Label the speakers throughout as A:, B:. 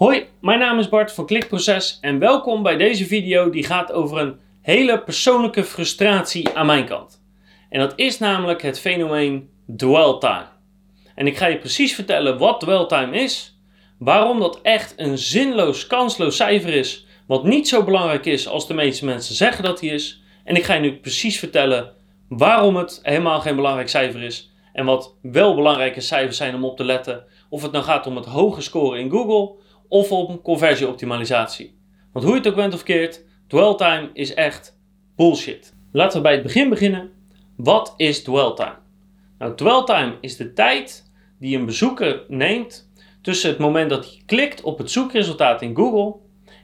A: Hoi, mijn naam is Bart van Klikproces en welkom bij deze video die gaat over een hele persoonlijke frustratie aan mijn kant. En dat is namelijk het fenomeen dwell time. En ik ga je precies vertellen wat dwell time is, waarom dat echt een zinloos, kansloos cijfer is, wat niet zo belangrijk is als de meeste mensen zeggen dat hij is. En ik ga je nu precies vertellen waarom het helemaal geen belangrijk cijfer is en wat wel belangrijke cijfers zijn om op te letten. Of het nou gaat om het hoge scoren in Google of om conversieoptimalisatie. Want hoe je het ook bent of keert, dwell time is echt bullshit. Laten we bij het begin beginnen. Wat is dwell time? Nou, dwell time is de tijd die een bezoeker neemt tussen het moment dat hij klikt op het zoekresultaat in Google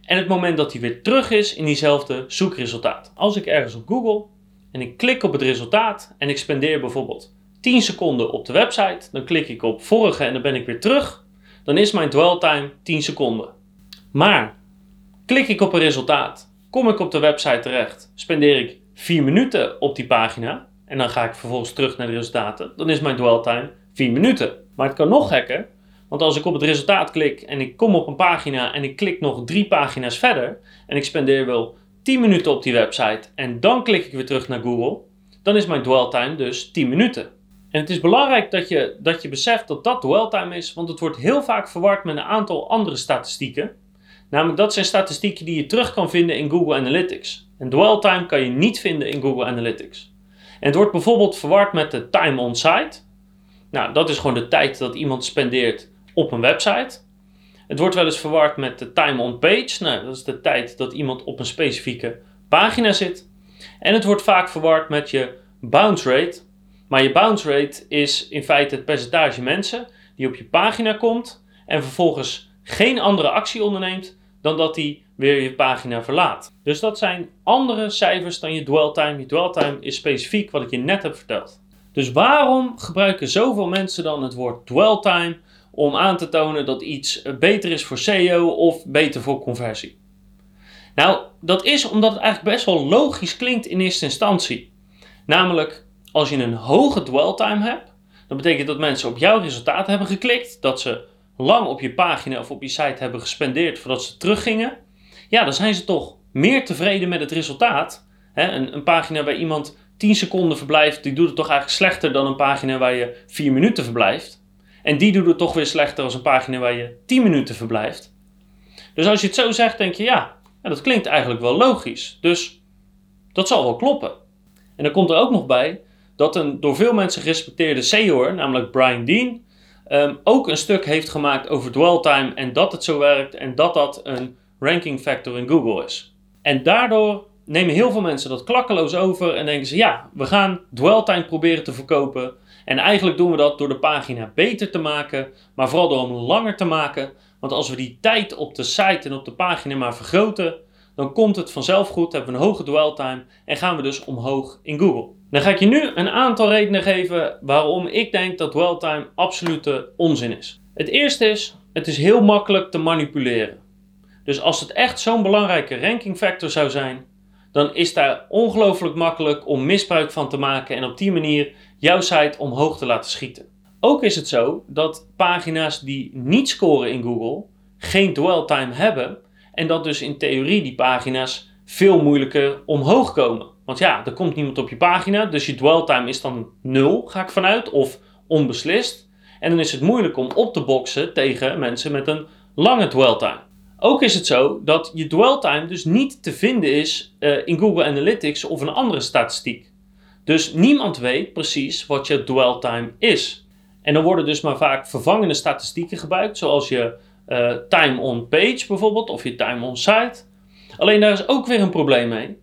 A: en het moment dat hij weer terug is in diezelfde zoekresultaat. Als ik ergens op Google en ik klik op het resultaat en ik spendeer bijvoorbeeld 10 seconden op de website, dan klik ik op vorige en dan ben ik weer terug, dan is mijn dwell time 10 seconden. Maar klik ik op een resultaat, kom ik op de website terecht, spendeer ik 4 minuten op die pagina en dan ga ik vervolgens terug naar de resultaten, dan is mijn dwell time 4 minuten. Maar het kan nog gekker, want als ik op het resultaat klik en ik kom op een pagina en ik klik nog drie pagina's verder en ik spendeer wel 10 minuten op die website en dan klik ik weer terug naar Google, dan is mijn dwell time dus 10 minuten. En het is belangrijk dat je, dat je beseft dat dat dwell time is, want het wordt heel vaak verward met een aantal andere statistieken. Namelijk dat zijn statistieken die je terug kan vinden in Google Analytics. En dwell time kan je niet vinden in Google Analytics. En het wordt bijvoorbeeld verward met de time on site. Nou, dat is gewoon de tijd dat iemand spendeert op een website. Het wordt wel eens verward met de time on page. Nou, dat is de tijd dat iemand op een specifieke pagina zit. En het wordt vaak verward met je bounce rate. Maar je bounce rate is in feite het percentage mensen die op je pagina komt en vervolgens geen andere actie onderneemt dan dat hij weer je pagina verlaat. Dus dat zijn andere cijfers dan je dwell time. Je dwell time is specifiek wat ik je net heb verteld. Dus waarom gebruiken zoveel mensen dan het woord dwell time om aan te tonen dat iets beter is voor SEO of beter voor conversie? Nou, dat is omdat het eigenlijk best wel logisch klinkt in eerste instantie. Namelijk, als je een hoge dwell time hebt, dan betekent dat mensen op jouw resultaat hebben geklikt, dat ze lang op je pagina of op je site hebben gespendeerd voordat ze teruggingen. Ja, dan zijn ze toch meer tevreden met het resultaat. een, een pagina waar iemand 10 seconden verblijft, die doet het toch eigenlijk slechter dan een pagina waar je 4 minuten verblijft. En die doet het toch weer slechter als een pagina waar je 10 minuten verblijft. Dus als je het zo zegt, denk je ja dat klinkt eigenlijk wel logisch. Dus dat zal wel kloppen. En dan komt er ook nog bij dat een door veel mensen gerespecteerde SEO'er, namelijk Brian Dean, ehm, ook een stuk heeft gemaakt over dwell time en dat het zo werkt en dat dat een ranking factor in Google is. En daardoor nemen heel veel mensen dat klakkeloos over en denken ze ja, we gaan dwell time proberen te verkopen. En eigenlijk doen we dat door de pagina beter te maken, maar vooral door hem langer te maken. Want als we die tijd op de site en op de pagina maar vergroten, dan komt het vanzelf goed, hebben we een hoge dwell time en gaan we dus omhoog in Google. Dan ga ik je nu een aantal redenen geven waarom ik denk dat dwell time absolute onzin is. Het eerste is, het is heel makkelijk te manipuleren. Dus als het echt zo'n belangrijke ranking factor zou zijn, dan is daar ongelooflijk makkelijk om misbruik van te maken en op die manier jouw site omhoog te laten schieten. Ook is het zo dat pagina's die niet scoren in Google geen dwell time hebben en dat dus in theorie die pagina's veel moeilijker omhoog komen. Want ja, er komt niemand op je pagina, dus je dwell time is dan nul, ga ik vanuit, of onbeslist. En dan is het moeilijk om op te boksen tegen mensen met een lange dwell time. Ook is het zo dat je dwell time dus niet te vinden is uh, in Google Analytics of een andere statistiek. Dus niemand weet precies wat je dwell time is. En dan worden dus maar vaak vervangende statistieken gebruikt, zoals je uh, time on page bijvoorbeeld, of je time on site. Alleen daar is ook weer een probleem mee.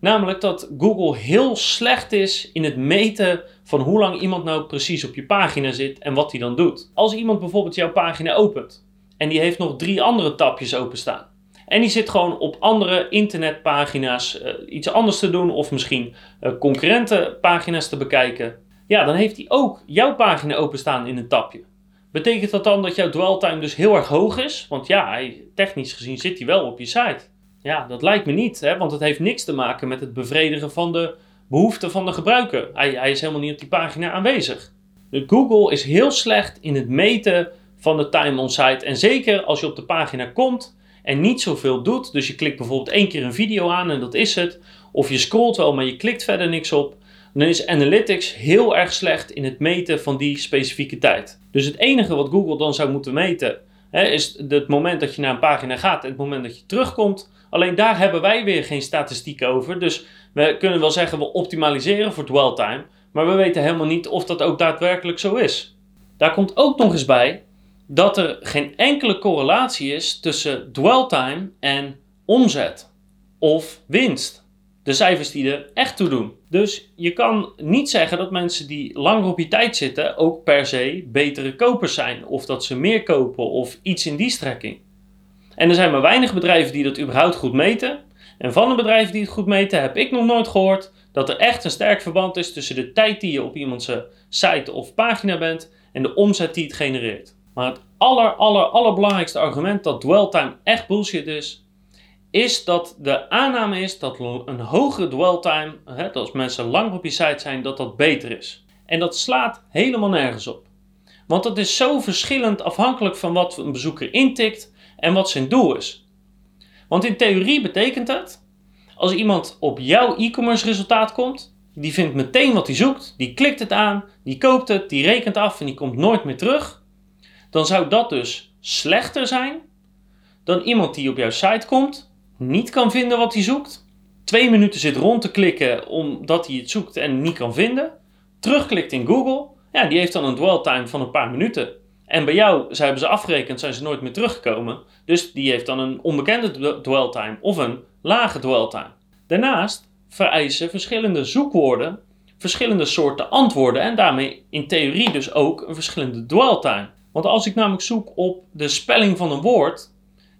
A: Namelijk dat Google heel slecht is in het meten van hoe lang iemand nou precies op je pagina zit en wat hij dan doet. Als iemand bijvoorbeeld jouw pagina opent en die heeft nog drie andere tabjes openstaan. En die zit gewoon op andere internetpagina's uh, iets anders te doen of misschien uh, concurrentenpagina's te bekijken. Ja, dan heeft hij ook jouw pagina openstaan in een tabje. Betekent dat dan dat jouw dwell time dus heel erg hoog is? Want ja, technisch gezien zit hij wel op je site. Ja, dat lijkt me niet, hè, want het heeft niks te maken met het bevredigen van de behoeften van de gebruiker. Hij, hij is helemaal niet op die pagina aanwezig. Google is heel slecht in het meten van de time on site. En zeker als je op de pagina komt en niet zoveel doet. Dus je klikt bijvoorbeeld één keer een video aan en dat is het. Of je scrolt wel, maar je klikt verder niks op. Dan is Analytics heel erg slecht in het meten van die specifieke tijd. Dus het enige wat Google dan zou moeten meten, hè, is het moment dat je naar een pagina gaat en het moment dat je terugkomt. Alleen daar hebben wij weer geen statistieken over. Dus we kunnen wel zeggen we optimaliseren voor dwell time. Maar we weten helemaal niet of dat ook daadwerkelijk zo is. Daar komt ook nog eens bij dat er geen enkele correlatie is tussen dwell time en omzet of winst. De cijfers die er echt toe doen. Dus je kan niet zeggen dat mensen die langer op je tijd zitten ook per se betere kopers zijn. Of dat ze meer kopen of iets in die strekking. En er zijn maar weinig bedrijven die dat überhaupt goed meten. En van de bedrijven die het goed meten heb ik nog nooit gehoord dat er echt een sterk verband is tussen de tijd die je op iemands site of pagina bent en de omzet die het genereert. Maar het aller, aller, allerbelangrijkste argument dat dwell time echt bullshit is, is dat de aanname is dat een hogere dwell time, hè, dat als mensen lang op je site zijn, dat dat beter is. En dat slaat helemaal nergens op. Want dat is zo verschillend afhankelijk van wat een bezoeker intikt en wat zijn doel is. Want in theorie betekent het, als iemand op jouw e-commerce resultaat komt, die vindt meteen wat hij zoekt, die klikt het aan, die koopt het, die rekent af en die komt nooit meer terug, dan zou dat dus slechter zijn dan iemand die op jouw site komt, niet kan vinden wat hij zoekt, twee minuten zit rond te klikken omdat hij het zoekt en niet kan vinden, terugklikt in Google, ja, die heeft dan een dwell time van een paar minuten. En bij jou ze hebben ze afgerekend, zijn ze nooit meer teruggekomen. Dus die heeft dan een onbekende dwell time of een lage dwell time. Daarnaast vereisen verschillende zoekwoorden verschillende soorten antwoorden en daarmee in theorie dus ook een verschillende dwell time. Want als ik namelijk zoek op de spelling van een woord,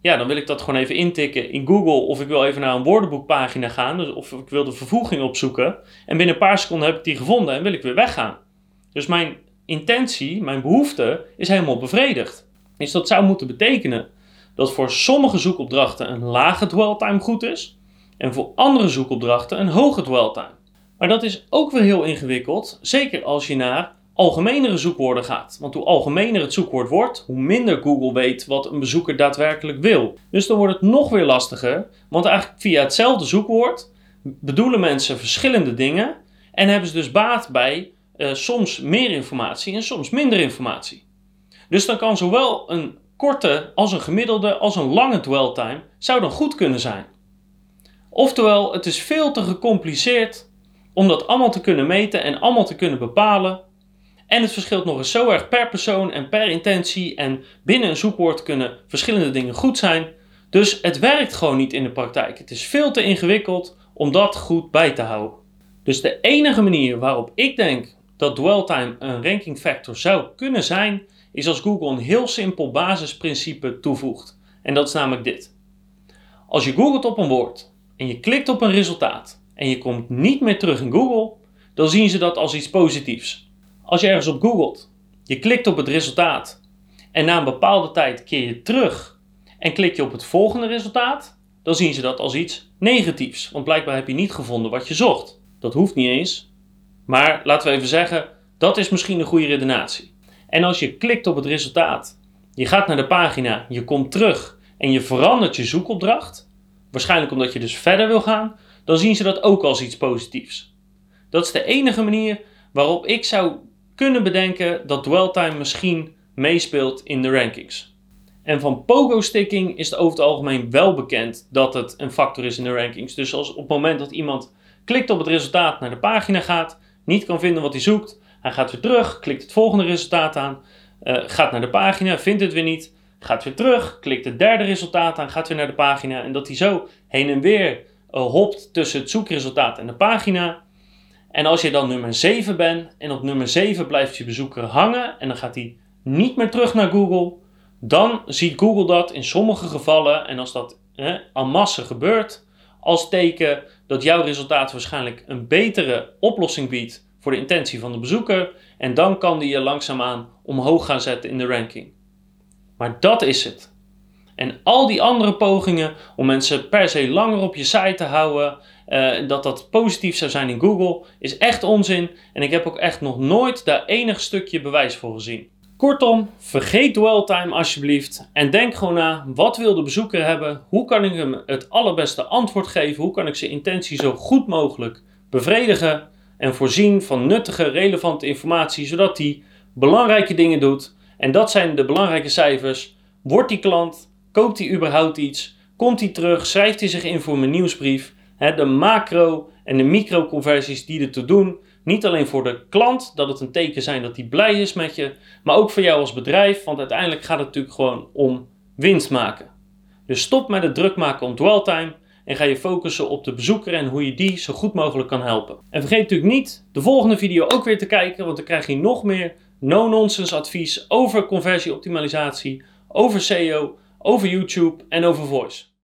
A: ja, dan wil ik dat gewoon even intikken in Google of ik wil even naar een woordenboekpagina gaan dus of ik wil de vervoeging opzoeken en binnen een paar seconden heb ik die gevonden en wil ik weer weggaan. Dus mijn intentie, mijn behoefte is helemaal bevredigd. Dus dat zou moeten betekenen dat voor sommige zoekopdrachten een lage dwell time goed is en voor andere zoekopdrachten een hoge dwell time. Maar dat is ook weer heel ingewikkeld, zeker als je naar algemenere zoekwoorden gaat. Want hoe algemener het zoekwoord wordt, hoe minder Google weet wat een bezoeker daadwerkelijk wil. Dus dan wordt het nog weer lastiger, want eigenlijk via hetzelfde zoekwoord bedoelen mensen verschillende dingen en hebben ze dus baat bij uh, soms meer informatie en soms minder informatie. Dus dan kan zowel een korte als een gemiddelde als een lange dwell time zou dan goed kunnen zijn. Oftewel, het is veel te gecompliceerd om dat allemaal te kunnen meten en allemaal te kunnen bepalen. En het verschilt nog eens zo erg per persoon en per intentie en binnen een zoekwoord kunnen verschillende dingen goed zijn. Dus het werkt gewoon niet in de praktijk. Het is veel te ingewikkeld om dat goed bij te houden. Dus de enige manier waarop ik denk dat dwell time een ranking factor zou kunnen zijn, is als Google een heel simpel basisprincipe toevoegt. En dat is namelijk dit. Als je googelt op een woord en je klikt op een resultaat en je komt niet meer terug in Google, dan zien ze dat als iets positiefs. Als je ergens op googelt, je klikt op het resultaat en na een bepaalde tijd keer je terug en klik je op het volgende resultaat, dan zien ze dat als iets negatiefs. Want blijkbaar heb je niet gevonden wat je zocht. Dat hoeft niet eens. Maar laten we even zeggen, dat is misschien een goede redenatie. En als je klikt op het resultaat, je gaat naar de pagina, je komt terug en je verandert je zoekopdracht, waarschijnlijk omdat je dus verder wil gaan, dan zien ze dat ook als iets positiefs. Dat is de enige manier waarop ik zou kunnen bedenken dat dwell time misschien meespeelt in de rankings. En van pogo sticking is het over het algemeen wel bekend dat het een factor is in de rankings. Dus als op het moment dat iemand klikt op het resultaat naar de pagina gaat, niet kan vinden wat hij zoekt, hij gaat weer terug, klikt het volgende resultaat aan, uh, gaat naar de pagina, vindt het weer niet, gaat weer terug, klikt het derde resultaat aan, gaat weer naar de pagina en dat hij zo heen en weer uh, hopt tussen het zoekresultaat en de pagina. En als je dan nummer 7 bent en op nummer 7 blijft je bezoeker hangen en dan gaat hij niet meer terug naar Google, dan ziet Google dat in sommige gevallen, en als dat hè, en masse gebeurt, als teken dat jouw resultaat waarschijnlijk een betere oplossing biedt voor de intentie van de bezoeker. En dan kan die je langzaamaan omhoog gaan zetten in de ranking. Maar dat is het. En al die andere pogingen om mensen per se langer op je site te houden, uh, dat dat positief zou zijn in Google, is echt onzin. En ik heb ook echt nog nooit daar enig stukje bewijs voor gezien. Kortom, vergeet dwell time alsjeblieft en denk gewoon na, wat wil de bezoeker hebben? Hoe kan ik hem het allerbeste antwoord geven? Hoe kan ik zijn intentie zo goed mogelijk bevredigen en voorzien van nuttige, relevante informatie, zodat hij belangrijke dingen doet. En dat zijn de belangrijke cijfers. Wordt die klant? Koopt hij überhaupt iets? Komt hij terug? Schrijft hij zich in voor mijn nieuwsbrief? de macro en de micro conversies die er te doen. Niet alleen voor de klant, dat het een teken zijn dat hij blij is met je, maar ook voor jou als bedrijf, want uiteindelijk gaat het natuurlijk gewoon om winst maken. Dus stop met het druk maken om dwell time en ga je focussen op de bezoeker en hoe je die zo goed mogelijk kan helpen. En vergeet natuurlijk niet de volgende video ook weer te kijken, want dan krijg je nog meer no-nonsense advies over conversieoptimalisatie, over SEO, over YouTube en over voice.